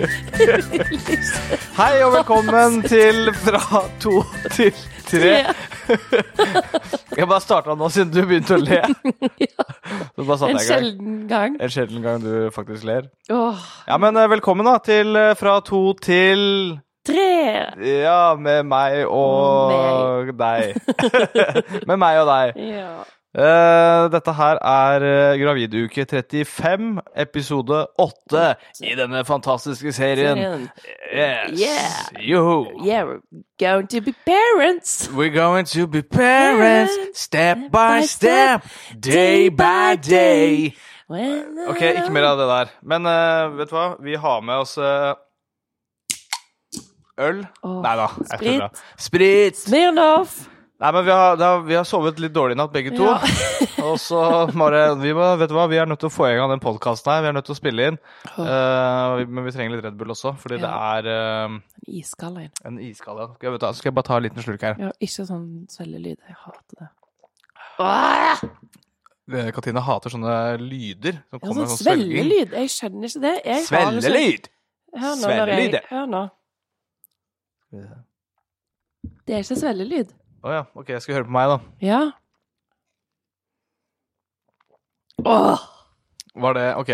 Hei og velkommen til Fra to til tre. Jeg bare starta nå siden du begynte å le. En sjelden gang. En sjelden gang du faktisk ler. Ja, men eh, velkommen da til eh, Fra to til tre! Ja, med meg og deg. med meg og deg. Ja. Eh, dette her er uh, Graviduke 35, episode 8 i denne fantastiske serien. Yes. Yeah. Yeah, we're going to be parents. We're going to be parents step by step, day by day. Ok, ikke mer av det der. Men uh, vet du hva? Vi har med oss uh, øl. Oh, Nei da. jeg tuller. Sprit. Smirnoff. Nei, men vi har, det har, vi har sovet litt dårlig i natt, begge to. Ja. Og så bare vi, må, Vet du hva, vi er nødt til å få i gang den podkasten her. Vi er nødt til å spille inn. Eh, men vi trenger litt Red Bull også, fordi det Ja. er eh, Iskald en. en iskald en. Skal, skal jeg bare ta en liten slurk her? Ja, ikke sånn svellelyd. Jeg hater det. Ah! Katrine hater sånne lyder som Ja, kommer sånn svelgelyd. Jeg skjønner ikke det. Jeg svellelyd! det Hør nå, når jeg- Hør nå. Det er ikke svelgelyd. Å ja, ok, jeg skal høre på meg, da. Ja. Åh! Var det Ok.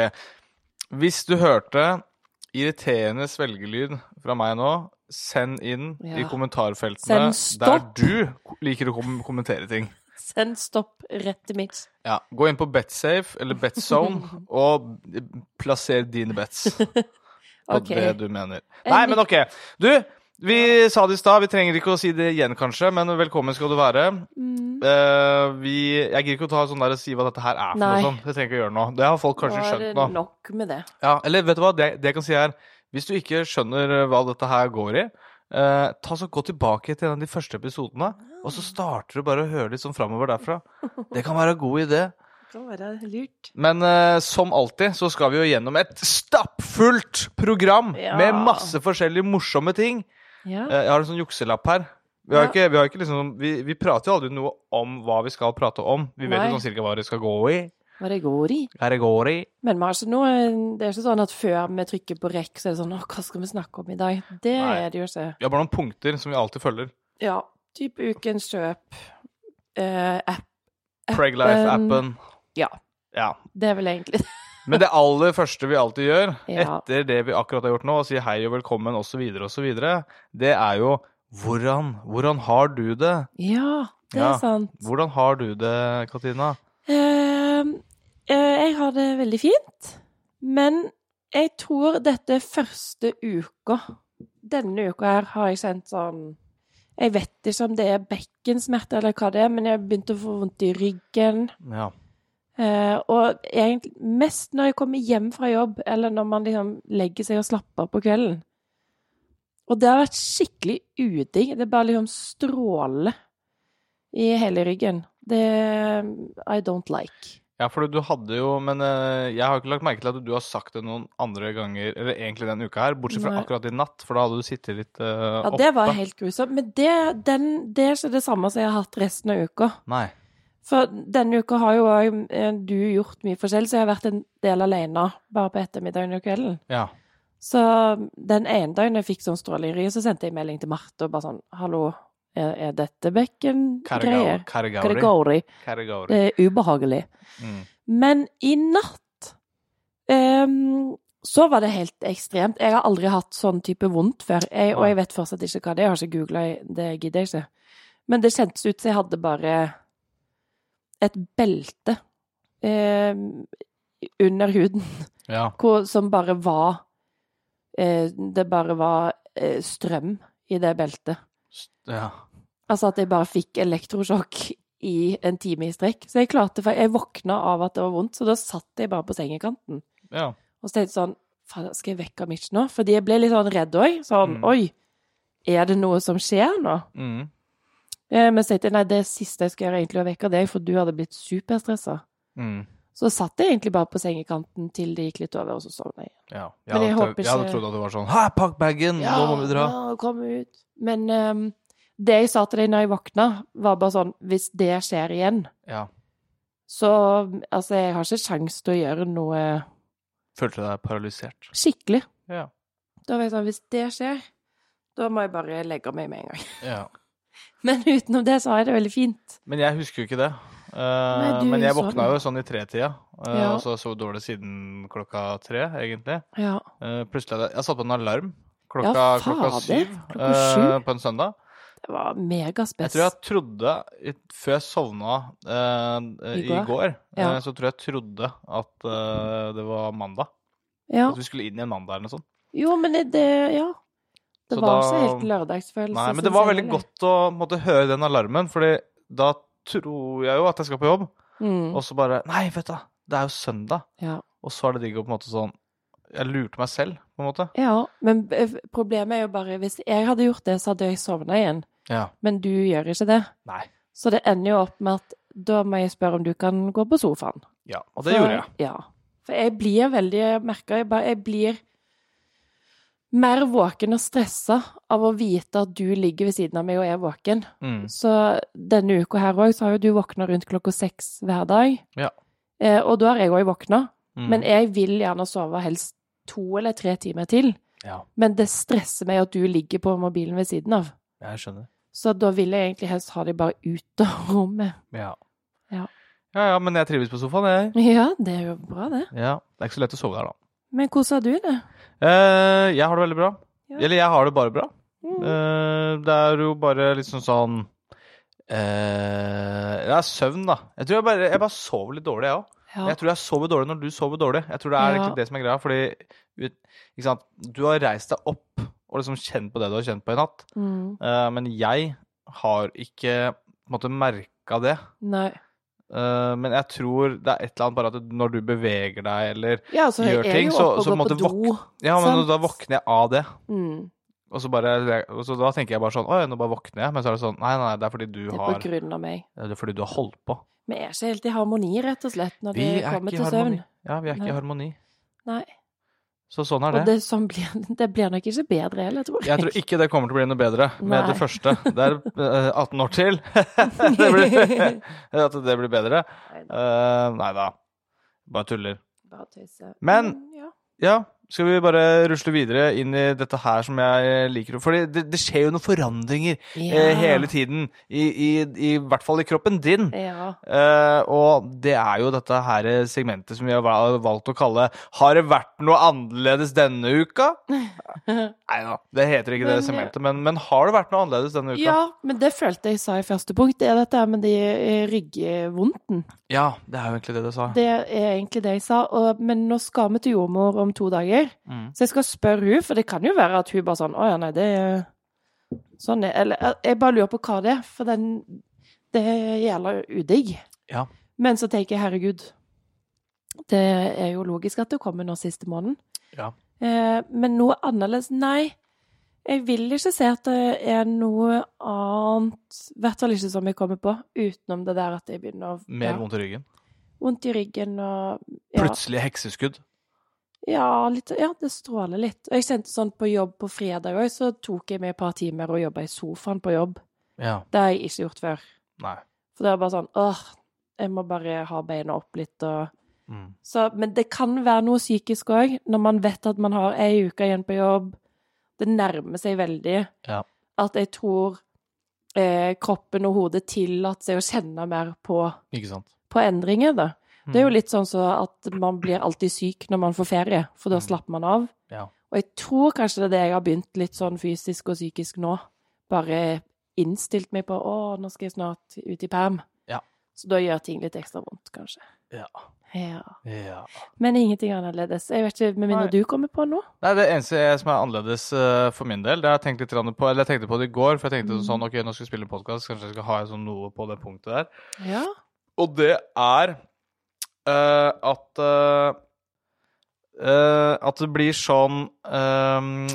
Hvis du hørte irriterende svelgelyd fra meg nå, send inn i Ja. kommentarfeltene Send der stopp. du liker å kom kommentere ting. Send stopp rett til miks. Ja, Gå inn på Betsafe eller Betzone og plasser dine bets på Ok. det du mener. Nei, men ok. Du, vi sa det i stad, vi trenger ikke å si det igjen, kanskje, men velkommen skal du være. Mm. Uh, vi, jeg gidder ikke å ta sånn der og si hva dette her er for Nei. noe sånt. Det trenger ikke å gjøre nå. Det har folk kanskje Nå er skjønt det nå. nok med det. Ja, eller vet du hva, det, det jeg kan si er Hvis du ikke skjønner eh, hva dette her går i, uh, ta så gå tilbake til en av de første episodene, og så starter du bare å høre litt sånn framover derfra. Det kan være en god idé. Men uh, som alltid så skal vi jo gjennom et stappfullt program Ja. med masse forskjellige morsomme ting. Ja. Eh, jeg har en sånn jukselapp her. Vi, har Ja. ikke, vi, har ikke liksom, vi, vi prater jo aldri noe om hva vi skal prate om. Vi vet Nei. jo sånn cirka hva det skal gå i. Hva det går i. Hva det går i. Men altså, nå, Det er ikke sånn at før vi trykker på rekk, så er det sånn Å, hva skal vi snakke om i dag? Det Nei. er det jo ikke. Vi har bare noen punkter som vi alltid følger. Ja. Type ukens kjøp. Eh, app. Preglife-appen. Ja. Ja. Det er vel egentlig Men det aller første vi alltid gjør, Ja. etter det vi akkurat har gjort nå, å si hei og velkommen osv., osv., det er jo hvordan, hvordan har du det? Ja, det Ja. er sant. Hvordan har du det, Katina? Uh, uh, jeg har det veldig fint, men jeg tror dette er første uka Denne uka her har jeg sendt sånn Jeg vet ikke om det er bekkensmerter eller hva det er, men jeg har begynt å få vondt i ryggen. Ja. Eh, og egentlig mest når jeg kommer hjem fra jobb, eller når man liksom legger seg og slapper av på kvelden. Og det har vært skikkelig udigg. Det er bare liksom stråler i hele ryggen. Det I don't like. Ja, for du hadde jo Men eh, jeg har ikke lagt merke til at du har sagt det noen andre ganger, eller egentlig denne uka her, bortsett fra Nei. akkurat i natt, for da hadde du sittet litt uh, Ja, det var helt grusomt. Men det, den, det er ikke det samme som jeg har hatt resten av uka. Nei. For denne uka har jo også, eh, du gjort mye forskjellig, så jeg har vært en del alene bare på ettermiddagen og kvelden. Ja. Så den ene dagen jeg fikk sånn stråling i ryggen, så sendte jeg melding til Marte og bare sånn Hallo, er, dette bekken-greier? Karigori. Det er ubehagelig. Mm. Men i natt um, så var det helt ekstremt. Jeg har aldri hatt sånn type vondt før, jeg, og jeg vet fortsatt ikke hva det er. Jeg har ikke googla, det gidder jeg ikke. Men det kjentes ut som jeg hadde bare et belte eh, under huden Ja. hvor, som bare var eh, Det bare var eh, strøm i det beltet. ja. Altså at jeg bare fikk elektrosjokk i en time i strekk. Så jeg klarte for Jeg våkna av at det var vondt, så da satt jeg bare på sengekanten. ja. Og så tenkte jeg sånn Faen, skal jeg vekke Mitch nå? Fordi jeg ble litt sånn redd òg. Sånn Mm. Oi, er det noe som skjer nå? Mm. Eh, men så tenkte jeg nei, det siste jeg skal gjøre, egentlig å vekke deg, for du hadde blitt superstressa. Mm. Så satt jeg egentlig bare på sengekanten til det gikk litt over, og så sovna jeg. Ja. Jeg, Men jeg hadde, håper jeg hadde trodd at det var sånn Hæ, pakk bagen! Nå må vi dra. Ja, kom ut. Men um, det jeg sa til deg når jeg våkna, var bare sånn Hvis det skjer igjen, Ja. så Altså, jeg har ikke sjans til å gjøre noe Følte deg paralysert. skikkelig. Ja. Da var jeg sånn, hvis det skjer, da må jeg bare legge meg med en gang. Ja. Men utenom det så har jeg det veldig fint. Men jeg husker jo ikke det. Uh, Nei, men jeg våkna jo sånn i tretida, uh, Ja. og så sov dårlig siden klokka tre, egentlig. Ja. Uh, plutselig hadde jeg, jeg satt på en alarm klokka, Ja, klokka syv Klokka på en søndag. Det var megaspes. Jeg tror jeg trodde, før jeg sovna I i går? går, Ja. så tror jeg trodde at det var mandag. Ja. At vi skulle inn i en mandag eller noe sånt. Jo, men det Ja. Det Så var da- ikke helt lørdagsfølelse. Nei, men det var veldig heller. godt å måtte høre den alarmen, Fordi da tror jeg jo at jeg skal på jobb, Mm. og så bare Nei, vet du, det er jo søndag. Ja. Og så er det digg å på en måte sånn Jeg lurte meg selv, på en måte. ja, men eh, problemet er jo bare Hvis jeg hadde gjort det, så hadde jeg sovna igjen. Ja. Men du gjør ikke det. Nei. Så det ender jo opp med at da må jeg spørre om du kan gå på sofaen. Ja, og det For- gjorde jeg. Ja. For jeg blir veldig merker jeg bare Jeg blir mer våken og stressa av å vite at du ligger ved siden av meg og er våken. Mm. Så denne uka her òg, så har jo du våkna rundt klokka seks hver dag. Ja. Eh, og da har jeg òg våkna. Mm. Men jeg vil gjerne sove helst to eller tre timer til. Ja, Men det stresser meg at du ligger på mobilen ved siden av. jeg skjønner. Så da vil jeg egentlig helst ha deg bare ut av rommet. Ja. Ja. ja, ja, men jeg trives på sofaen, jeg. Ja, det er jo bra, det. Ja. Det er ikke så lett å sove der, da. Men hvordan har du det? Eh, jeg har det veldig bra. Ja. Eller jeg har det bare bra. Mm. Uh, det er jo bare liksom sånn uh, Det er søvn, da. Jeg tror jeg bare, jeg bare sover litt dårlig, jeg òg. Ja. Jeg tror jeg sover dårlig når du sover dårlig. Jeg tror det er Ja. det som er greia. Fordi du har reist deg opp og liksom kjent på det du har kjent på i natt. Mm. Eh, men jeg har ikke på en måte merka det. Nei. Eh, men jeg tror det er et eller annet bare at når du beveger deg eller Ja, altså, Gjør ting, så- og så måtte do. Ja, men Sant. da våkner jeg av det. Mm. Og så, bare, og så da tenker jeg bare sånn Oi, nå bare våkner jeg. Men så er det sånn Nei, nei, det er fordi du Det er har på grunn av meg. Det er fordi du har holdt på. Vi er ikke helt i harmoni, rett og slett, når Vi er kommer til søvn. Ja, vi er ikke i harmoni. Nei. Så sånn er Og det. det, sånn blir, det blir nok ikke bedre heller, tror jeg. Jeg tror ikke det kommer til å bli noe bedre med Nei. det første. Det er eh, 18 år til. det blir, at det blir bedre. Nei da. Bare tuller. Bare tøyse. Men- ja. Ja, skal vi bare rusle videre inn i dette her som jeg liker? For det, det skjer jo noen forandringer eh, hele tiden. I, i, I hvert fall i kroppen din. Ja. Eh, og det er jo dette her segmentet som vi har valgt å kalle 'Har det vært noe annerledes denne uka?' Nei da, det heter ikke det Men, segmentet, men, men har det vært noe annerledes denne uka? ja, men det følte jeg sa i første punkt. Det er dette med de eh, ryggvondten. Ja, det er jo egentlig det du sa. Det er egentlig det jeg sa. Og, men nå skal vi til jordmor om to dager, Mm. så jeg skal spørre hun, for det kan jo være at hun bare sånn Å ja, nei, det er sånn er Eller jeg bare lurer på hva det er, for den Det gjelder udigg. Ja. Men så tenker jeg, herregud, det er jo logisk at det kommer nå siste måneden. Ja. Eh, men noe annerledes Nei. Jeg vil ikke se at det er noe annet, i hvert fall ikke som jeg kommer på, utenom det der at jeg begynner å Mer vondt i ryggen. vondt i ryggen og ja, Plutselig hekseskudd. Ja, litt, ja, det stråler litt. Og jeg kjente sånn på jobb på fredag òg, så tok jeg meg et par timer og jobba i sofaen på jobb. Ja. Det har jeg ikke gjort før. Nei. For det er bare sånn åh, jeg må bare ha beina opp litt og Mm. så, Men det kan være noe psykisk òg, når man vet at man har ei uke igjen på jobb. Det nærmer seg veldig. Ja. At jeg tror eh, kroppen og hodet tillater seg å kjenne mer på, på endringer, da. Det er jo Mm. litt sånn så at man blir alltid syk når man får ferie, for da Mm. slapper man av. Ja. Og jeg tror kanskje det er det jeg har begynt litt sånn fysisk og psykisk nå. Bare innstilt meg på å, nå skal jeg snart ut i perm. Ja. Så da gjør ting litt ekstra vondt, kanskje. Ja. Ja. ja. Men ingenting annerledes. Jeg vet ikke, Med mindre du kommer på noe? Nei, Det eneste som er annerledes eh, for min del, det har jeg tenkt litt på Eller jeg tenkte på det i går, for jeg tenkte Mm. sånn Ok, nå skal jeg spille podkast, kanskje jeg skal ha sånn noe på det punktet der. Ja. Og det er eh, at uh, uh, At det blir sånn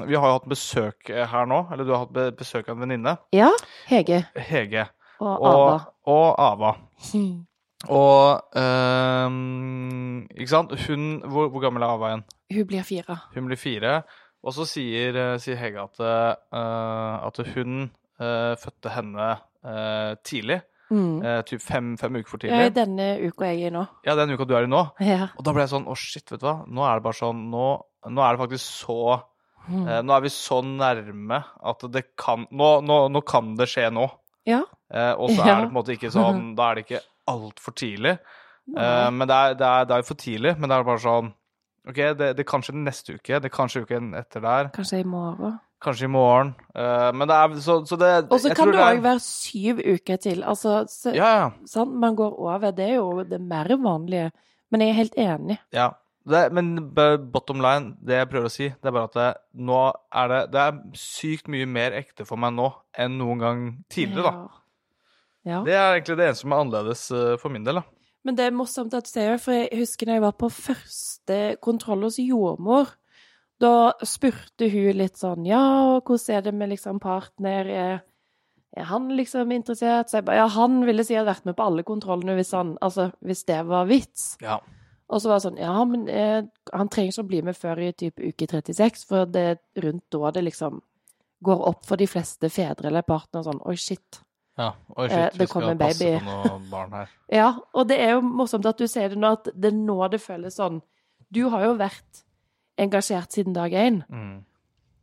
Vi har jo hatt besøk her nå. Eller du har hatt besøk av en venninne. Ja, Hege Hege. og Og Ava. og Ava. Og eh, Ikke sant? Hun hvor, hvor gammel er Ava igjen? Hun blir fire. Hun blir fire. Og så sier, sier Hege at, at hun fødte henne tidlig. Mm. eh, typ fem, fem uker for Ja, i tidlig. denne uka jeg er i nå. Ja, den uka du er i nå. Ja. Og da ble jeg sånn Å, shit, vet du hva. Nå er det bare sånn Nå, nå er det faktisk så Mm. Eh, nå er vi så nærme at det kan Nå, nå, nå kan det skje nå. Ja. Eh, og så er det på en måte ikke sånn Da er det ikke altfor tidlig. Eh, men det er, det, er, det er jo for tidlig. Men det er bare sånn OK, det, det kan skje neste uke. Det kan skje uken etter der. Kanskje i morgen. Kanskje i morgen. Uh, men det er så, så det Og så kan det er- òg være syv uker til. Altså, så, Ja, ja. sant? Man går over. Det er jo det mer vanlige. Men jeg er helt enig. ja. Det, men bottom line, det jeg prøver å si, det er bare at det, nå er det Det er sykt mye mer ekte for meg nå enn noen gang tidligere, da. Ja. ja. Det er egentlig det eneste som er annerledes eh, for min del, da. Men det er morsomt at du sier det, for jeg husker da jeg var på første kontroll hos jordmor. Da spurte hun litt sånn Ja, hvordan er det med liksom partner? Er, er han liksom interessert? Så jeg bare Ja, han ville si hadde vært med på alle kontrollene hvis han Altså, hvis det var vits. Ja. Og så var det sånn Ja, men eh, han trenger ikke å bli med før i type uke 36, for det er rundt da det liksom går opp for de fleste fedre eller partnere sånn Oi, shit. ja. Oi, Eh, shit, det vi skal kommer passe baby. på noen barn her. Ja, og det er jo morsomt at du sier det nå, at det er nå det føles sånn. Du har jo vært engasjert siden dag én, Mm.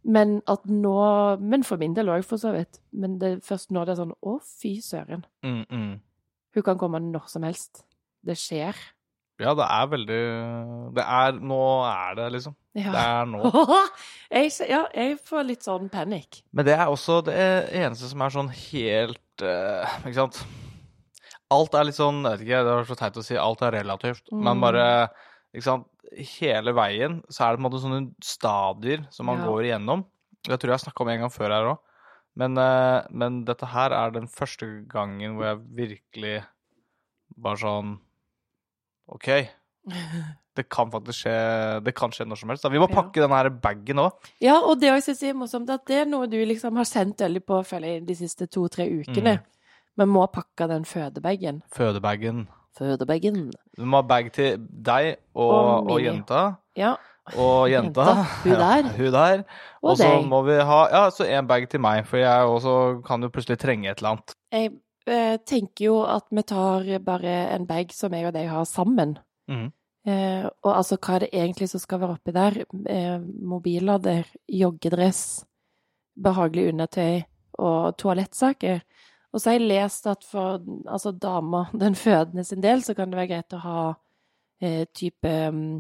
men at nå Men for min del òg, for så vidt. Men det er først nå det er sånn Å, fy søren. Mm, mm. Hun kan komme når som helst. Det skjer. Ja, det er veldig Det er Nå er det, liksom. Det er nå. jeg, ja, jeg får litt sånn panikk. Men det er også det eneste som er sånn helt uh, Ikke sant? Alt er litt sånn Jeg vet ikke, det er så teit å si alt er relativt, men Mm. bare Ikke sant? Hele veien så er det på en måte sånne stadier som man Ja. går igjennom. Det tror jeg jeg snakka om en gang før her òg. Men, eh, men dette her er den første gangen hvor jeg virkelig bare sånn OK. Det kan faktisk skje Det kan skje når som helst. Da. Vi må Ja. pakke den her bagen òg. Ja, og det også er morsomt at det er noe du liksom har sendt veldig på, føler jeg, de siste to-tre ukene. Mm. Vi må pakke den fødebagen. Fødebagen. Fødebagen. Du må ha bag til deg og, Og og, jenta. Ja. Og jenta. Jenta, hun der. Ja, hun der. Og Og så må vi ha Ja, så en bag til meg, for jeg også kan jo plutselig trenge et eller annet. Jeg eh, tenker jo at vi tar bare en bag som jeg og deg har sammen. Mm. Eh, og altså, hva er det egentlig som skal være oppi der? Eh, mobillader, joggedress, behagelig undertøy og toalettsaker. Og så har jeg lest at for altså dama, den fødende sin del, så kan det være greit å ha eh, type mm,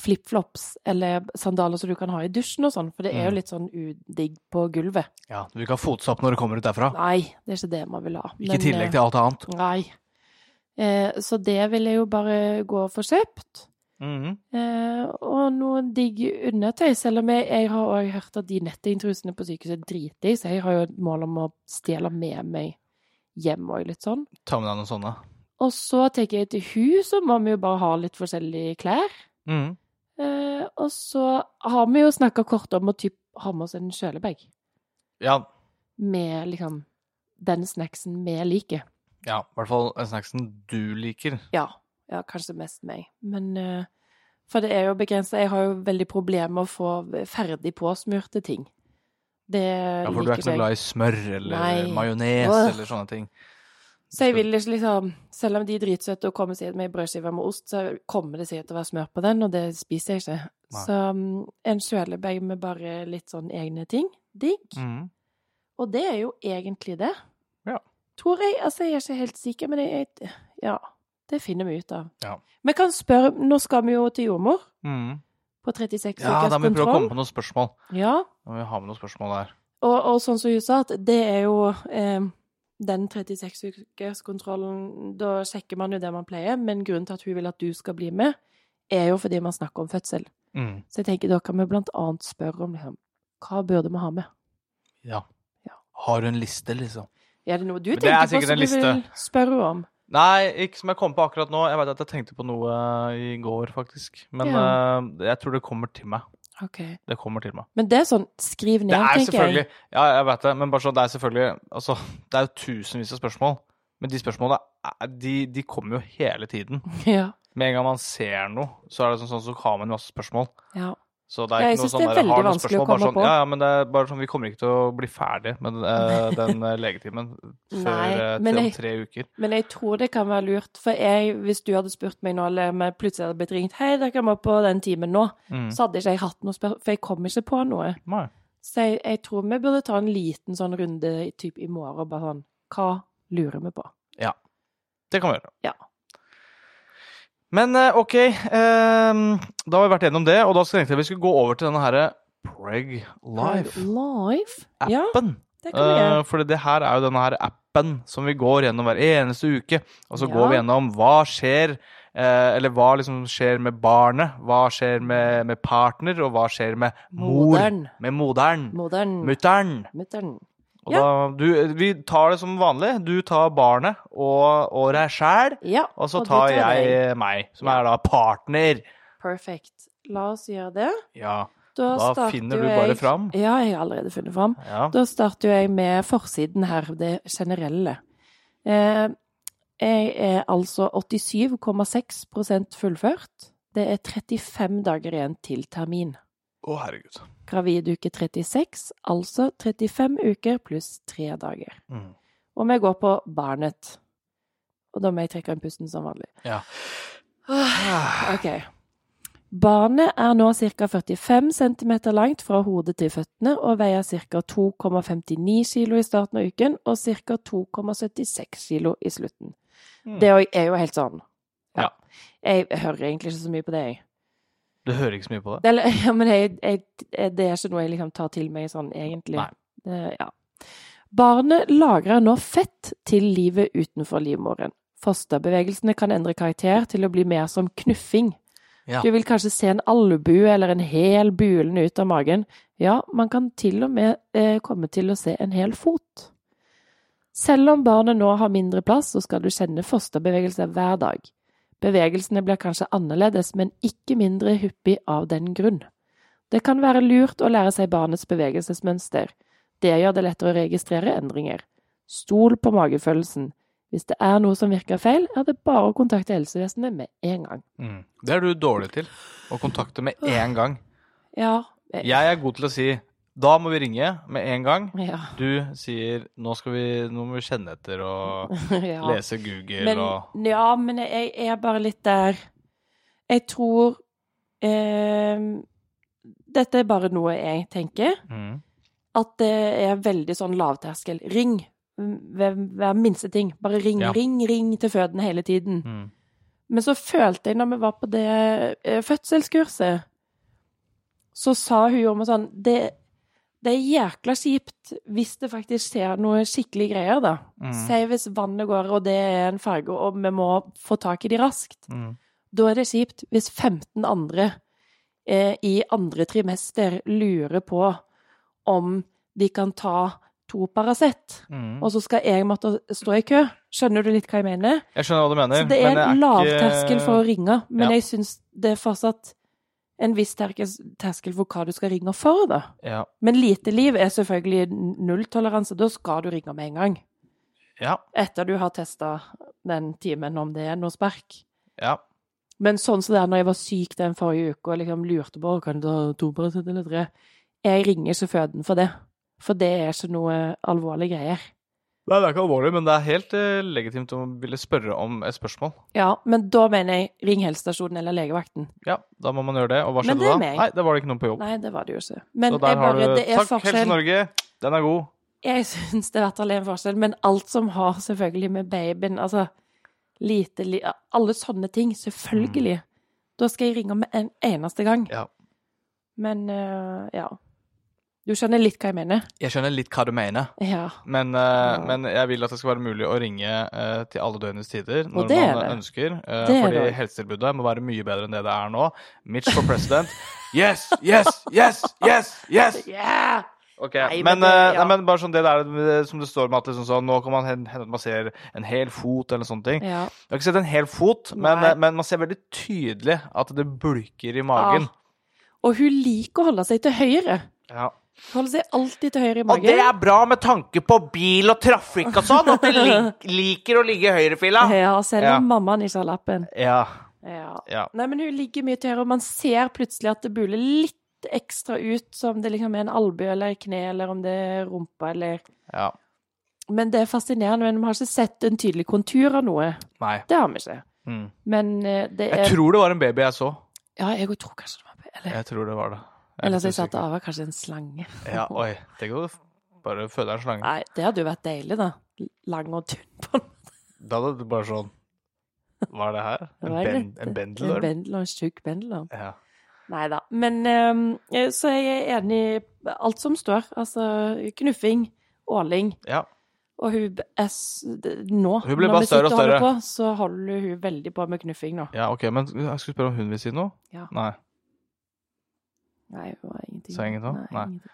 flipflops eller sandaler som du kan ha i dusjen og sånn, for det er jo Mm. litt sånn udigg på gulvet. Ja, Du vil ikke ha fotsopp når du kommer ut derfra. Nei, det er ikke det man vil ha. Ikke i tillegg til alt annet. Nei. Eh, så det vil jeg jo bare gå for kjøpt. Mhm. Eh, og noe digg undertøy, selv om jeg, jeg har også hørt at de nettingtrusene på sykehuset er dritdigg, så jeg har jo et mål om å stjele med meg hjem òg, litt sånn. Ta med deg noen sånne. Og så tenker jeg til hun, så må vi jo bare ha litt forskjellige klær. Mm. Eh, og så har vi jo snakka kort om å typ ha med oss en kjølebag Ja, med liksom den snacksen vi liker. ja, i hvert fall en snacksen du liker. Ja. Ja, kanskje mest meg. Men eh, For det er jo begrensa. Jeg har jo veldig problemer med å få ferdig påsmurte ting. Det Ja, For du er ikke så glad i smør eller majones eller sånne ting. Så jeg vil ikke liksom Selv om de er dritsøte og kommer sikkert med brødskiver med ost, så kommer det sikkert til å være smør på den, og det spiser jeg ikke. Nei. Så um, en kjølebag med bare litt sånn egne ting. Digg. Mm. Og det er jo egentlig det. Ja. Tror jeg. Altså, jeg er ikke helt sikker, men jeg, Ja. Det finner vi ut av. Ja. Vi kan spørre Nå skal vi jo til jordmor Mhm. På 36 Ja, da må vi prøve å komme på noen spørsmål. Ja. Da må vi ha med noen spørsmål der. Og, og sånn som hun sa, at det er jo eh, den 36-ukerskontrollen Da sjekker man jo det man pleier, men grunnen til at hun vil at du skal bli med, er jo fordi man snakker om fødsel. Mm. Så jeg tenker da kan vi blant annet spørre om liksom, hva burde vi ha med? Ja. Ja. Har du en liste, liksom? Er det noe du Men er tenker på som du vil spørre om? Nei, ikke som jeg kom på akkurat nå. Jeg vet at jeg tenkte på noe i går, faktisk. Men Ja. uh, jeg tror det kommer til meg. Ok. Det kommer til meg. Men det er sånn, skriv ned, Det er tenker selvfølgelig jeg. Ja, jeg vet det, men bare sånn, det er selvfølgelig Altså, det er jo tusenvis av spørsmål. Men de spørsmålene, de, de kommer jo hele tiden. Ja. Med en gang man ser noe, så er det sånn, sånn så har man masse spørsmål. ja. Så det er ikke noe sånn det er der, har noen spørsmål, bare sånn, på. Ja, men det er bare sånn, vi kommer ikke til å bli ferdig med eh, den eh, legetimen før eh, til om tre uker. Men jeg tror det kan være lurt, for jeg, hvis du hadde spurt meg nå, eller jeg plutselig hadde blitt ringt Hei, dere må på den timen nå, Mm. så hadde ikke jeg hatt noe spørsmål, for jeg kom ikke på noe. Nei. Så jeg, jeg tror vi burde ta en liten sånn runde typ i morgen, og bare sånn Hva lurer vi på? Ja. Det kan vi gjøre. Ja. Men eh, OK, eh, da har vi vært gjennom det, og da tenkte jeg vi skulle gå over til denne herre Preg Life-appen. Live? Ja, det kan vi gjøre. fordi det her er jo denne her appen som vi går gjennom hver eneste uke. Og så Ja. går vi gjennom hva skjer, eh, eller hva liksom skjer med barnet. Hva skjer med, med partner, og hva skjer med mor. Modern. Med moderen. Modern. Mutter'n. Og Ja. da, du, vi tar det som vanlig. Du tar barnet og, og deg sjæl, Ja. og så og tar tar jeg deg. meg, som Ja. er da partner. Perfect. La oss gjøre det. Ja. Da, Da finner du bare jeg- fram. Ja, jeg har allerede funnet fram. Da starter jeg med forsiden her, det generelle. Eh, jeg er altså 87,6% fullført. Det er 35 dager igjen til termin. Å, herregud. Gravid uke 36, altså 35 uker pluss 3 dager. Mm. Og vi går på barnet. Og da må jeg trekke inn pusten som vanlig. Ja. Ok. Barnet er nå ca. 45 cm langt fra hodet til føttene og veier ca. 2,59 kg i starten av uken og ca. 2,76 kg i slutten. Mm. Det er jo- helt sånn. Ja. Jeg hører egentlig ikke så mye på det, jeg. Du hører ikke så mye på det? Eller, ja, men jeg, jeg, det er ikke noe jeg liksom tar til meg sånn egentlig. Nei. Det, ja. Barnet lagrer nå fett til livet utenfor livmoren. Fosterbevegelsene kan endre karakter til å bli mer som knuffing. Ja. Du vil kanskje se en albue eller en hel bulende ut av magen. Ja, man kan til og med eh, komme til å se en hel fot. Selv om barnet nå har mindre plass, så skal du kjenne fosterbevegelser hver dag. Bevegelsene blir kanskje annerledes, men ikke mindre hyppig av den grunn. Det kan være lurt å lære seg barnets bevegelsesmønster. Det gjør det lettere å registrere endringer. Stol på magefølelsen. Hvis det er noe som virker feil, er det bare å kontakte helsevesenet med en gang. Mm. Det er du dårlig til. Å kontakte med en gang. Ja. Jeg er god til å si da må vi ringe med en gang. Ja. Du sier nå, skal vi, nå må vi kjenne etter og ja. lese Google Men, og ja, men jeg, jeg er bare litt der Jeg tror eh, Dette er bare noe jeg tenker. mm. At det er veldig sånn lavterskel. Ring ved hver minste ting. Bare ring, Ja. ring, ring til fødende hele tiden. Mm. Men så følte jeg, når vi var på det eh, fødselskurset, så sa hun om meg sånn det, det er jækla kjipt hvis det faktisk skjer noe skikkelig greier, da. Mm. Si hvis vannet går, og det er en farge, og vi må få tak i de raskt. Mm. Da er det kjipt hvis 15 andre eh, i andre trimester lurer på om de kan ta to Paracet, Mm. og så skal jeg måtte stå i kø. Skjønner du litt hva jeg mener? Jeg skjønner hva du mener. Så det men er lavterskel for å ringe, men Ja. jeg syns det er fortsatt en viss terskel for hva du skal ringe for, da. Ja. Men lite liv er selvfølgelig nulltoleranse. Da skal du ringe med en gang. Ja. Etter du har testa den timen om det er noe spark. ja. Men sånn som det er når jeg var syk den forrige uke og liksom lurte på kan du ta to eller tre, jeg ringer føden for det. For det er ikke noe alvorlige greier. Nei, det er ikke alvorlig, men det er helt eh, legitimt å ville spørre om et spørsmål. Ja, men da mener jeg ring helsestasjonen eller legevakten. Ja, da må man gjøre det. Og hva skjedde det da? meg. Nei, da var det ikke noen på jobb. Nei, det var det jo ikke. Men Så der har bare, du Takk, forskjell. Helse Norge, Den er god. Jeg syns det er hvert fall en forskjell, men alt som har selvfølgelig med babyen Altså lite li Alle sånne ting, selvfølgelig. Da skal jeg ringe med en eneste gang. Ja. Men uh, ja. Du skjønner litt hva jeg mener? Jeg skjønner litt hva du mener, Ja. men, eh, men jeg vil at det skal være mulig å ringe uh, til alle døgnets tider når man det. ønsker. Uh, Det fordi det. helsetilbudet må være mye bedre enn det det er nå. Mitch for president. Yes, yes, yes, yes, yes! Yeah! Ok, Nei, men, men det- ja. nei, men bare sånn det der som det står med at liksom sånn, nå kan man hende at man ser en hel fot eller sånne ting. Ja. Jeg har ikke sett en hel fot, men, men man ser veldig tydelig at det bulker i magen. Og hun liker å holde seg til høyre. Ja. Holder seg alltid til høyre i Og det er bra med tanke på bil og trafikk og sånn, at de lik, liker å ligge i høyrefila. Ja, selv om Ja. mammaen ikke har lappen. Ja, Ja. ja. Nei, men hun ligger mye til høyre, og man ser plutselig at det buler litt ekstra ut som det liksom er en albue eller kne, eller om det er rumpa eller Ja. Men det er fascinerende. Men vi har ikke sett en tydelig kontur av noe. Nei. Det har vi ikke. Mm. Men eh, det er Jeg tror det var en baby jeg så. Ja, jeg tror kanskje det var Eller, Jeg tror det var det. Jeg er eller at så jeg sa at det var kanskje en slange. Ja, oi. Tenk å bare føde en slange. Nei, det hadde jo vært deilig, da. Lang og tynn på den. Da hadde du bare sånn Hva er det her? En, er ben, en en En bendelorm? en tjukk bendelorm. Ja. Nei da. Men eh, Så jeg er enig i alt som står. Altså knuffing, åling. ja. Og hun er s- nå, Hun blir bare større og holder større. På, så holder hun veldig på med knuffing nå. Ja, OK, men jeg skulle spørre om hun vil si noe? Ja. Nei. Nei, det var ingenting. Sa ingenting? Nei. ingenting.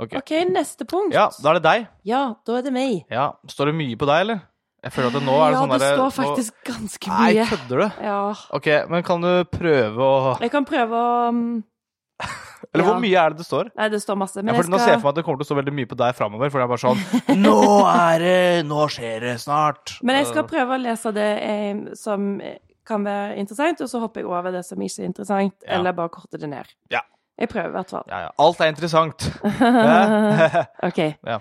OK. OK, neste punkt. Ja, da er det deg. Ja, da er det meg. Ja. Står det mye på deg, eller? Jeg føler at det nå er det ja, sånn det derre- står nå- faktisk ganske Nei, kødder du? Ja. OK, men kan du prøve å Jeg kan prøve å um, Eller Ja. hvor mye er det det står? Nei, det står masse. Ja, Men for jeg Nå ser jeg for meg at det kommer til å stå veldig mye på deg framover. For det er bare sånn Nå er det Nå skjer det snart. Men jeg skal prøve å lese det eh, som kan være interessant, og så hopper jeg over det som ikke er interessant, Ja. eller bare korter det ned. Ja. Jeg prøver i hvert fall. Ja, ja. Alt er interessant. OK. Ja.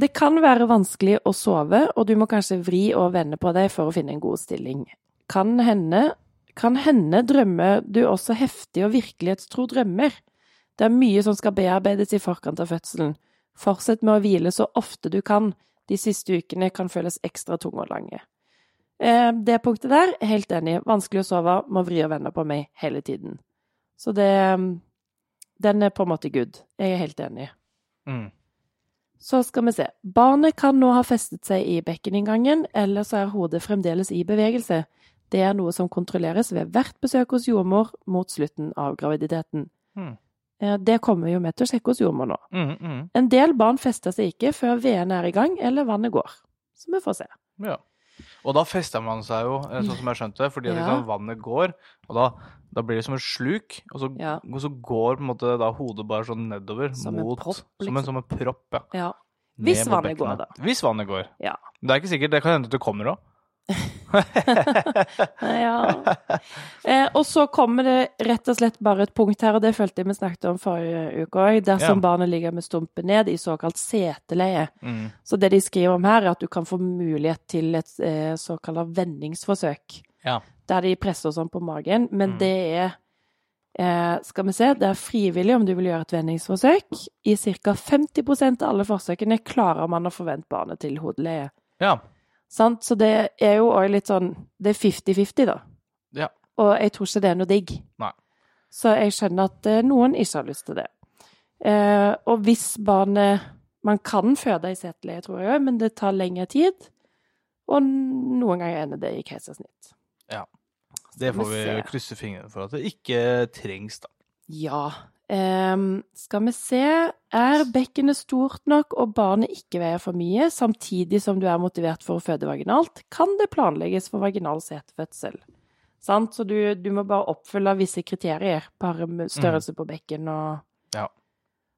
Det kan være vanskelig å sove, og du må kanskje vri og vende på deg for å finne en god stilling. Kan hende, kan hende drømmer du også heftige og virkelighetstro drømmer. Det er mye som skal bearbeides i forkant av fødselen. Fortsett med å hvile så ofte du kan. De siste ukene kan føles ekstra tunge og lange. Eh, det punktet der, er helt enig. Vanskelig å sove, må vri og vende på meg hele tiden. Så det Den er på en måte good. Jeg er helt enig. Mm. Så skal vi se. Barnet kan nå ha festet seg i bekkeninngangen, eller så er hodet fremdeles i bevegelse. Det er noe som kontrolleres ved hvert besøk hos jordmor mot slutten av graviditeten. Mm. Eh, Det kommer jo med til å sjekke hos jordmor nå. Mm, mm. En del barn fester seg ikke før veden er i gang eller vannet går. Så vi får se. Ja. Og da fester man seg jo, eh, sånn som jeg skjønte, fordi Ja. liksom vannet går, og da, da blir det som et sluk, og så, Ja. og så går måte da hodet bare sånn nedover Som en propp, propp, Som en, liksom. som en propp, ja. Ja. Hvis vannet går, da. Hvis vannet går. Ja. Det er ikke sikkert. Det kan hende at det kommer òg. og så kommer det rett og slett bare et punkt her, og det følte jeg vi snakket om forrige uke òg. Dersom Ja. barnet ligger med stumpen ned i såkalt seteleie. Mm. Så det de skriver om her, er at du kan få mulighet til et eh, såkalt vendingsforsøk. Ja. Der de presser sånn på magen, men Mm. det er eh, Skal vi se, det er frivillig om du vil gjøre et vendingsforsøk. I ca. 50% av alle forsøkene klarer man å forvente barnet til hodeleie. ja. Sant? Så det er jo òg litt sånn Det er 50-50, da. Ja. Og jeg tror ikke det er noe digg. Nei. Så jeg skjønner at eh, noen ikke har lyst til det. Eh, og hvis barnet Man kan føde i seteleie, tror jeg òg, men det tar lengre tid. Og noen ganger ender det i keisersnitt. Det får vi vi krysse fingrene for at det ikke trengs, da. Ja. Um, skal vi se Er bekkenet stort nok og barnet ikke veier for mye, samtidig som du er motivert for å føde vaginalt, kan det planlegges for vaginal setefødsel. Sant? Så du, du må bare oppfylle visse kriterier. Bare med størrelse på bekken og Ja.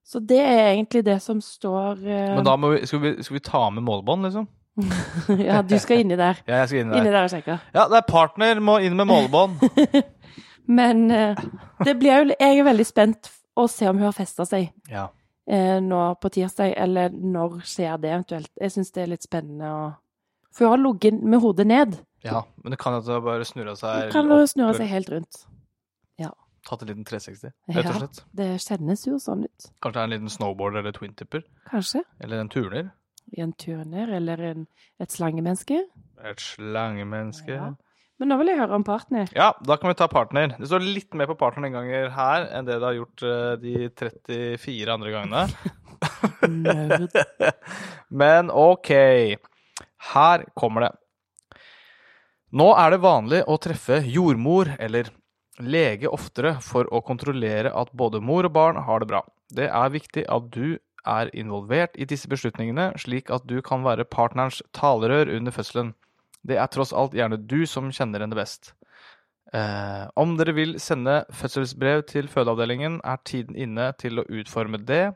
Så det er egentlig det som står uh... Men da må vi skal, vi skal vi ta med målbånd, liksom? Ja, du skal inni der. Ja, jeg skal inn Inni der. der og sjekke. Ja, det er partner må inn med målbånd. Men uh, det blir jo Jeg er veldig spent å se om hun har festa seg. Ja. Uh, nå på tirsdag, eller når skjer det eventuelt? Jeg syns det er litt spennende å For hun har ligget med hodet ned. ja. Men det kan jo at hun bare snurra seg Kan bare snurre seg helt rundt. Tatt en liten 360, rett og Ja. Det kjennes jo sånn ut. Kanskje det er en liten snowboard eller twin-tipper. Kanskje. Eller en turner. En turner, eller en, et slangemenneske. Et slangemenneske. Ja. Ja. Men nå vil jeg høre om partner. Ja, da kan vi ta partner. Det står litt mer på partner den gangen her enn det det har gjort eh, de 34 andre gangene. Men OK. Her kommer det. Nå er det vanlig å treffe jordmor eller lege oftere for å kontrollere at både mor og barn har det bra. Det er viktig at du er involvert i disse beslutningene, slik at du kan være partnerens talerør under fødselen. Det er tross alt gjerne du som kjenner henne best. Eh, om dere vil sende fødselsbrev til fødeavdelingen, er tiden inne til å utforme det.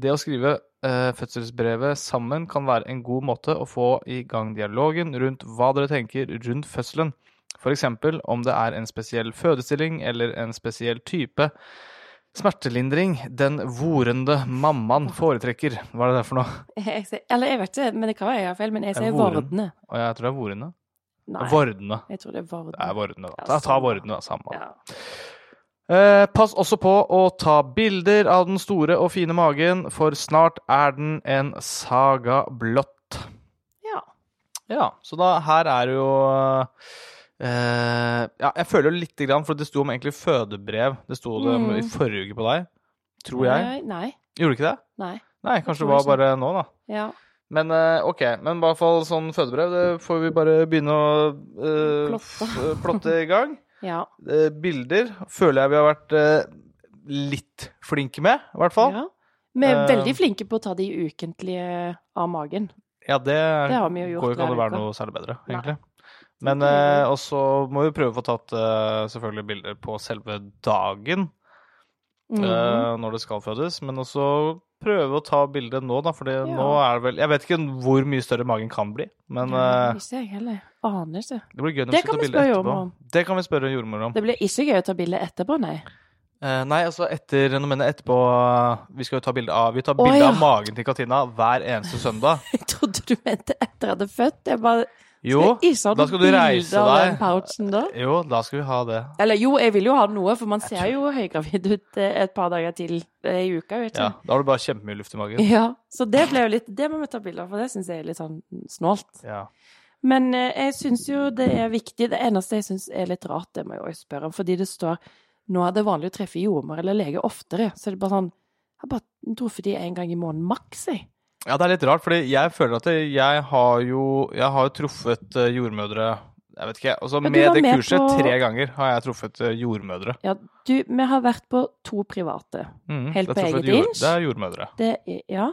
Det å skrive fødselsbrevet sammen kan være en god måte å få i gang dialogen rundt hva dere tenker rundt fødselen. Eksempel om det er en spesiell fødestilling eller en spesiell type smertelindring den vorende mammaen foretrekker. Hva er det der for noe? Jeg ser, eller jeg vet ikke, men det kan være jeg har feil, men jeg er sier vordende. Og jeg tror det er vorende. Nei, Vordende. jeg tror det er vordende. Det er vordende, da. Ta, ta vordende, da. Samme. Ja. Eh, pass også på å ta bilder av den store og fine magen, for snart er den en saga blått. ja. Ja, så da her er det jo eh, Ja, jeg føler jo lite grann, for det sto om egentlig fødebrev. Det sto det om Mm. i forrige uke på deg. Tror jeg. Nei, Nei. Gjorde ikke det? nei. Nei, kanskje det var bare nå, da. Ja. Men eh, OK. Men i hvert fall sånn fødebrev, det får vi bare begynne å uh, Plotte. plotte i gang. Ja. Eh, bilder føler jeg vi har vært eh, litt flinke med, i hvert fall. ja. Vi er Eh, veldig flinke på å ta de ukentlige av magen. Ja, det, Det har vi jo gjort går jo ikke an å være noe særlig bedre, Nei. egentlig. Men eh, også må vi prøve å få tatt eh, selvfølgelig bilder på selve dagen Mhm. eh, når det skal fødes, men også prøve å ta bildet nå, da, for Ja. nå er det vel Jeg vet ikke hvor mye større magen kan bli, men Ja, eh, Ikke jeg heller. Aner ikke. det blir gøy når vi skal ta bilde etterpå. om. Det kan vi spørre jordmor om. Det blir ikke gøy å ta bilde etterpå, nei. Eh, nei, altså etter Nå mener jeg etterpå eh, Vi skal jo ta bilde av Vi tar bilde ja. av magen til Katina hver eneste søndag. Jeg trodde du mente etter jeg hadde født. Jeg bare Jo, Skal da skal du reise deg. pouchen da? jo, da skal vi ha det. Eller jo, jeg vil jo ha noe, for man ser jo høygravid ut eh, et par dager til eh, i uka, vet du. Ja. Da har du bare kjempemye luft i magen. Ja. Så det ble jo litt Det må vi ta bilde av, for det syns jeg er litt sånn snålt. Ja. Men eh, jeg syns jo det er viktig. Det eneste jeg syns er litt rart, det må jeg også spørre om, fordi det står nå er det vanlig å treffe jordmor eller lege oftere. Så det er bare sånn Jeg har bare truffet de en gang i måneden maks, jeg. Ja, det er litt rart, fordi jeg føler at jeg har jo Jeg har jo truffet eh, jordmødre Jeg vet ikke. Altså, med det med kurset på- tre ganger har jeg truffet eh, jordmødre. Ja, du, vi har vært på to private. Mm, Helt på eget jord- inch? Det er jordmødre. Det er, ja,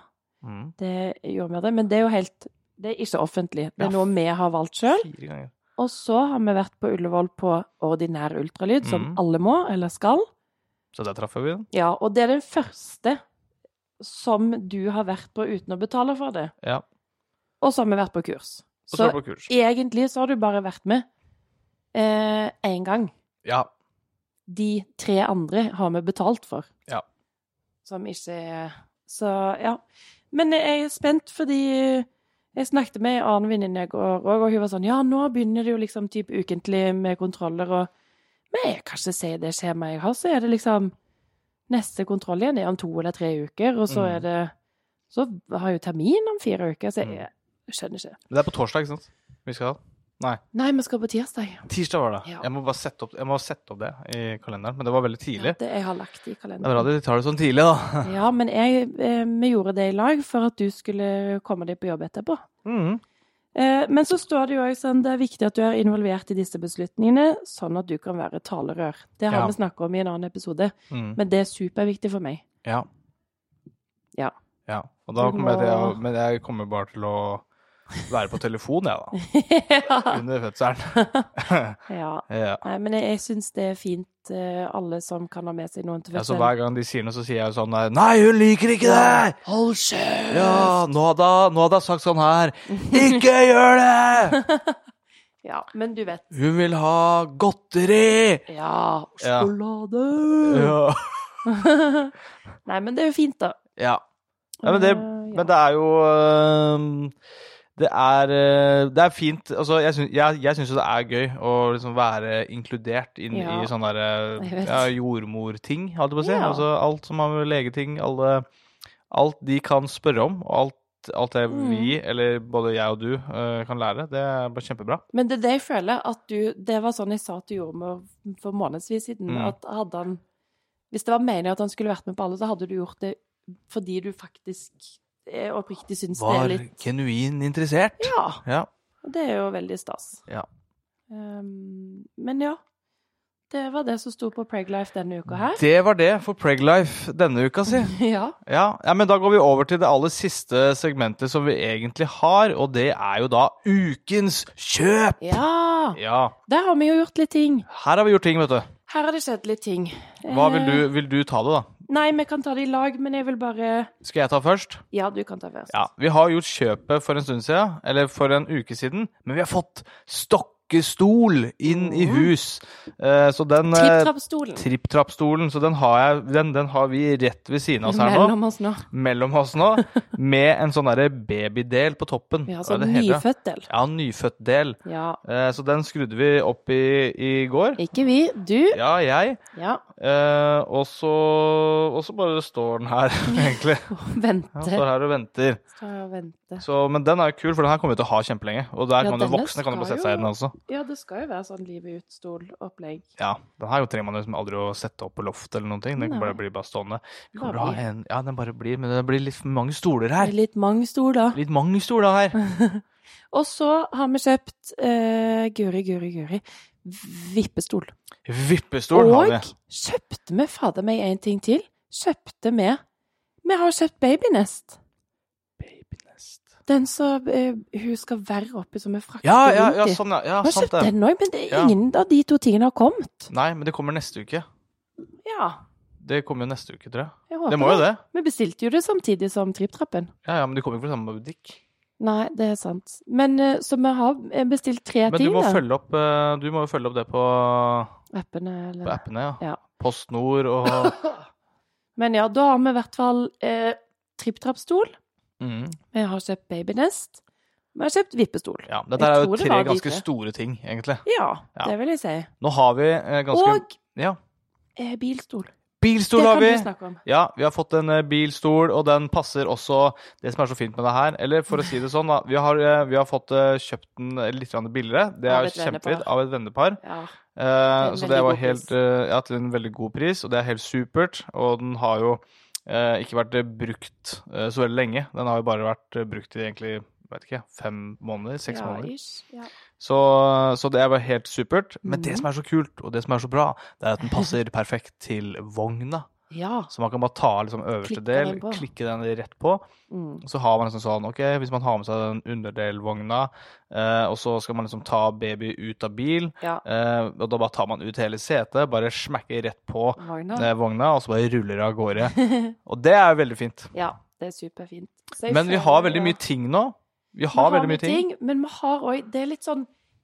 mm. det er jordmødre, men det er jo helt Det er ikke offentlig. Det er Ja. noe vi har valgt sjøl. Og så har vi vært på Ullevål på ordinær ultralyd, som mm. alle må, eller skal. Så der traff vi den. Ja, og det er den første som du har vært på uten å betale for det. Ja. Og så har vi vært på kurs. Så Så på kurs. egentlig så har du bare vært med én gang. Ja. De tre andre har vi betalt for. Ja. Som ikke er Så ja. Men jeg er spent fordi jeg snakket med en annen venninne i går òg, og hun var sånn Ja, nå begynner det jo liksom typ ukentlig med kontroller, og Men jeg kan ikke si det skjemaet jeg har, så er det liksom Neste kontroll igjen er om to eller tre uker, og så Mm. er det Så har jeg jo termin om fire uker, så Mm. jeg skjønner ikke. Men det er på torsdag, ikke sant? Vi skal ha. Nei, Nei, vi skal på tirsdag. Tirsdag var det. Ja. Jeg må bare sette opp, sette opp det i kalenderen, men det var veldig tidlig. Ja, det jeg har lagt i kalenderen. Det er bra de tar det sånn tidlig, da. Ja, men jeg, eh, vi gjorde det i lag for at du skulle komme deg på jobb etterpå. Mhm. Eh, men så står det jo også sånn det er viktig at du er involvert i disse beslutningene, sånn at du kan være talerør. Det har Ja. vi snakket om i en annen episode, mm. men det er superviktig for meg. Ja. Ja. ja. Og da kommer jeg til Men jeg kommer bare til å være på telefon, jeg, da. ja. Under fødselen. ja. ja. Nei, men jeg, jeg syns det er fint, eh, alle som kan ha med seg noen til Ja, så fødselen. hver gang de sier noe, så sier jeg sånn Nei, hun liker ikke det! Hold kjeft! Ja, nå hadde hun sagt sånn her. Ikke gjør det! Ja, men du vet. Hun vil ha godteri! Ja, Ja. sjokolade! Ja. Nei, men det er jo fint, da. ja. Nei, men, det, Eh, men det er jo øhm, Det er, øh, det er fint Altså, jeg syns, jeg, jeg syns jo det er gøy å liksom være inkludert inn Ja. i sånne der, ja, jordmorting, holdt jeg på å si. Ja. Altså, alt som har med legeting, alle Alt de kan spørre om, og alt, alt det Mm. vi, eller både jeg og du, øh, kan lære, det er bare kjempebra. Men det er det jeg føler at du Det var sånn jeg sa til jordmor for månedsvis siden, Mm. at hadde han Hvis det var meningen at han skulle vært med på alle, så hadde du gjort det fordi du faktisk oppriktig syns det Var er litt genuin interessert. Ja. Ja. Og det er jo veldig stas. Ja. Um, men ja. Det var det som sto på Preglife denne uka her. Det var det for Preglife denne uka, si. Ja. Ja, ja, men da går vi over til det aller siste segmentet som vi egentlig har, og det er jo da ukens kjøp! ja. Ja, Der har vi jo gjort litt ting. her har vi gjort ting, vet du. Her har det skjedd litt ting. Hva vil Eh, du, vil du ta det, da? Nei, vi kan ta det i lag, men jeg vil bare Skal jeg ta først? Ja, du kan ta først. Ja, Vi har gjort kjøpet for en stund siden, eller for en uke siden, men vi har fått sjokkestol inn i Mhm. hus. Eh, så den eh, Tripp-trapp-stolen. Tripp-trapp-stolen, så den har, jeg, den, den har vi rett ved siden av oss her nå. Mellom oss nå. Mellom oss nå. Med en sånn derre babydel på toppen. Er sånn nyfødt del. Ja, nyfødt del. Ja. Eh, så den skrudde vi opp i, i går. Ikke vi, du. Ja, jeg. Ja. Eh, og så og så bare står den her, egentlig. venter. Vente. står her og venter. Står her og venter. Så, men den er jo kul, for den her kommer vi til å ha kjempelenge. Og der Ja, kan jo voksne kan jo bare sette seg i den også. Ja, det skal jo være sånn livet ut-stol-opplegg. Ja, den her jo trenger man liksom aldri å sette opp på loft eller noen ting. Den bare blir bare stående. En, ja, den bare blir, men det blir litt mange stoler her. er litt mange stoler. Litt mange stoler her. Og så har vi kjøpt uh, Guri, Guri, Guri vippestol. Vippestol har vi. Og kjøpte vi fader meg en ting til. Kjøpte vi Vi har kjøpt babynest. Den som uh, hun skal være oppi som en frakter Ja, ja, ja, sånn, ja. ja sant det. den også, men det, Ja. ingen av de to tingene har kommet. Nei, men det kommer neste uke. Ja, Det kommer jo neste uke, tror jeg. jeg Det må jo det. Vi bestilte jo det samtidig som Tripptrappen. Ja, ja, men de kommer ikke fra samme butikk. Nei, det er sant. Men eh, så vi har eh, bestilt tre Men du ting, må da. følge opp, du må jo følge opp det på, Appene, på appene, ja. Ja. PostNord og Men ja, da har vi i hvert fall eh, tripp-trapp-stol. Mm. Vi har kjøpt babynest. Vi har kjøpt vippestol. Ja, dette Jeg er jo tre ganske tre. store ting, egentlig. Ja, Ja. det vil jeg si. Nå har vi eh, ganske Og Ja. eh, bilstol. Bilstol har vi! Ja, vi har fått en eh, bilstol, og den passer også det som er så fint med det her. Eller for å si det sånn, da. Vi har, eh, vi har fått kjøpt den litt billigere. Det er kjempefint. Av et vennepar. Ja. Eh, så det var helt Ja, til en veldig god pris, og det er helt supert. Og den har jo ikke vært eh, brukt eh, så veldig lenge. Den har jo bare vært eh, brukt i egentlig vet ikke, fem måneder? Seks ja, måneder. Ja. Så, så det var helt supert. Men det Mhm. som er så kult, og det som er så bra, det er at den passer perfekt til vogna. Ja. Så man kan bare ta liksom øverste Klikke del, den klikke den rett på. Mm. Så har man liksom sånn, ok, hvis man har med seg den underdelvogna, eh, og så skal man liksom ta baby ut av bil, ja. eh, og da bare tar man ut hele setet, bare smekker rett på eh, vogna, og så bare ruller av gårde. Og det er veldig fint. ja, det er superfint. Men vi har veldig mye ting nå. Vi Vi har veldig mye ting. Men vi har òg Det er litt sånn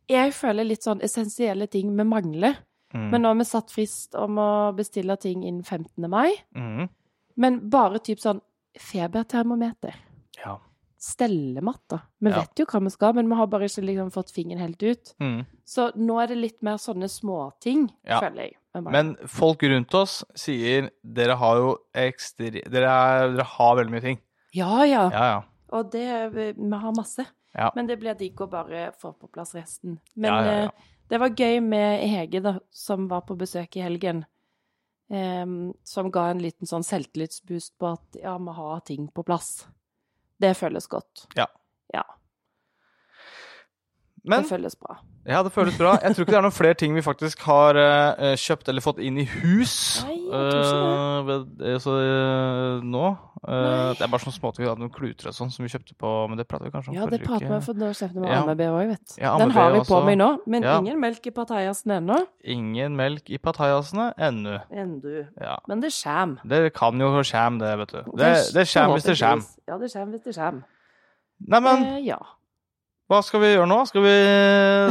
Jeg føler litt sånn essensielle ting vi mangler. Mm. Men nå har vi satt frist om å bestille ting innen 15. mai. Mm. Men bare typ sånn febertermometer. Ja. Stellematter. Vi Ja. vet jo hva vi skal, men vi har bare ikke liksom fått fingeren helt ut. Mm. Så nå er det litt mer sånne småting, Ja. føler jeg. Men folk rundt oss sier dere har jo ekstre... Dere, er, dere har veldig mye ting. Ja, ja. Ja, ja. Og det Vi har masse. Ja. Men det blir digg å bare få på plass resten. Men Ja, ja, ja. Det var gøy med Hege, da, som var på besøk i helgen. Um, som ga en liten sånn selvtillitsboost på at ja, vi har ting på plass. Det føles godt. Ja. Ja, Men det føles bra. ja, det føles bra. Jeg tror ikke det er noen flere ting vi faktisk har uh, kjøpt eller fått inn i hus Nei, jeg tror ikke det. eh, så, uh, nå. Det er bare sånne småting. Vi hadde noen kluter og sånn som vi kjøpte på Men det prater vi kanskje om Ja, det forrige prater vi om, for nå kjøpte vi Ja. amme-BH òg, vet du. Ja, Den har vi på også. meg nå, men Ja. ingen melk i patajasen ennå. Ingen melk i patajasene ennå. Endu. Ja. Men det kjem. Det kan jo skjem, det, vet du. Det, det kjem hvis det kjem. Ja, det kjem hvis det kjem. Neimen, Eh, ja. Hva skal vi gjøre nå? Skal vi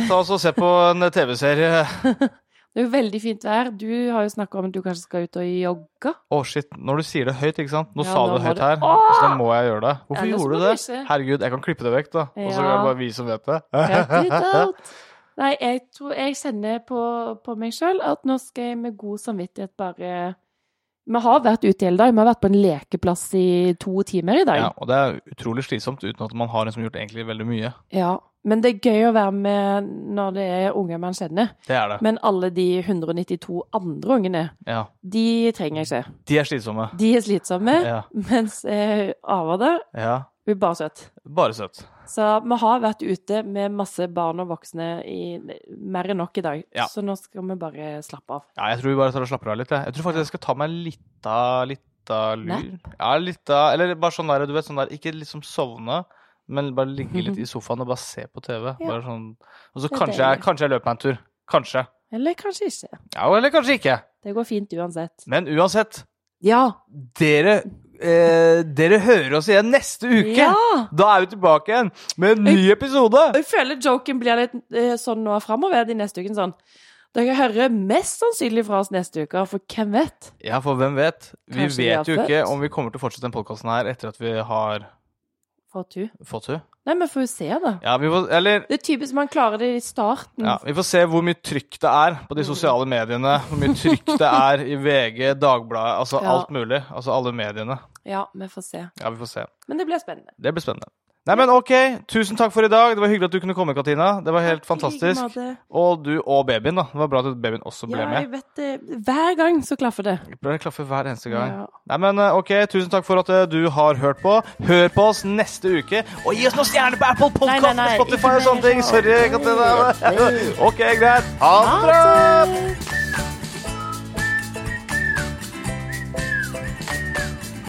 ta oss og se på en TV-serie? Det er jo veldig fint vær. Du har jo snakka om at du kanskje skal ut og jogge. Å, shit. Når du sier det høyt, ikke sant? Nå Ja, sa du det høyt her, Åh! så da må jeg gjøre det. Hvorfor gjorde du det? ikke. Herregud, jeg kan klippe det vekk, da. Og så er det bare vi som vet det. Nei, jeg tror jeg kjenner på, på meg sjøl at nå skal jeg med god samvittighet bare Vi har vært ute hele dag. Vi har vært på en lekeplass i to timer i dag. Ja, og det er utrolig slitsomt uten at man har liksom gjort egentlig veldig mye. Ja, Men det er gøy å være med når det er unger man kjenner. Det er det. Men alle de 192 andre ungene, Ja. de trenger jeg ikke. De er slitsomme. De er slitsomme, Ja. mens eh, Ava der, ja. Hun er bare søt. Bare søtt. Så vi har vært ute med masse barn og voksne i mer enn nok i dag. Ja. Så nå skal vi bare slappe av. Ja, jeg tror vi bare tar og slapper av litt. Jeg, jeg tror faktisk jeg skal ta meg litt av litt av lur. Ja, litt av Eller bare sånn der, du vet, sånn der Ikke liksom sovne, men bare ligge litt i sofaen og bare se på TV. Ja. Bare sånn Og så kanskje jeg, kanskje jeg løper meg en tur. Kanskje. Eller kanskje ikke. Ja, eller kanskje ikke. Det går fint uansett. Men uansett, Ja, dere eh, dere hører oss igjen neste uke. Ja! Da er vi tilbake igjen med en ny episode. Jeg føler joken blir litt eh, sånn nå framover de neste ukene sånn. Dere hører mest sannsynlig fra oss neste uke, for hvem vet? Ja, for hvem vet? Vi Kanskje vi vet jo ikke om vi kommer til å fortsette den podkasten her etter at vi har Fått du. fått henne. Nei, men får jo se, da. Ja, vi får, eller Det er typisk man klarer det i starten. ja, vi får se hvor mye trykk det er på de sosiale mediene. Hvor mye trykk det er i VG, Dagbladet, altså Ja. alt mulig. Altså alle mediene. Ja, vi får se. Ja, vi får se. Men det blir spennende. Det blir spennende. Nei, men OK. Tusen takk for i dag. Det var hyggelig at du kunne komme, Katina. Det var helt fantastisk. Og du og babyen, da. Det var bra at babyen også ble med. Ja, jeg vet det. Hver gang så klaffer det. Det klaffer hver eneste gang. Ja. Nei, men eh, OK, tusen takk for at eh, du har hørt på. Hør på oss neste uke. Og gi oss noen stjerner på Apple Podcast og Spotify og sånne ting. Sorry, Katina. OK, greit. Ha det bra.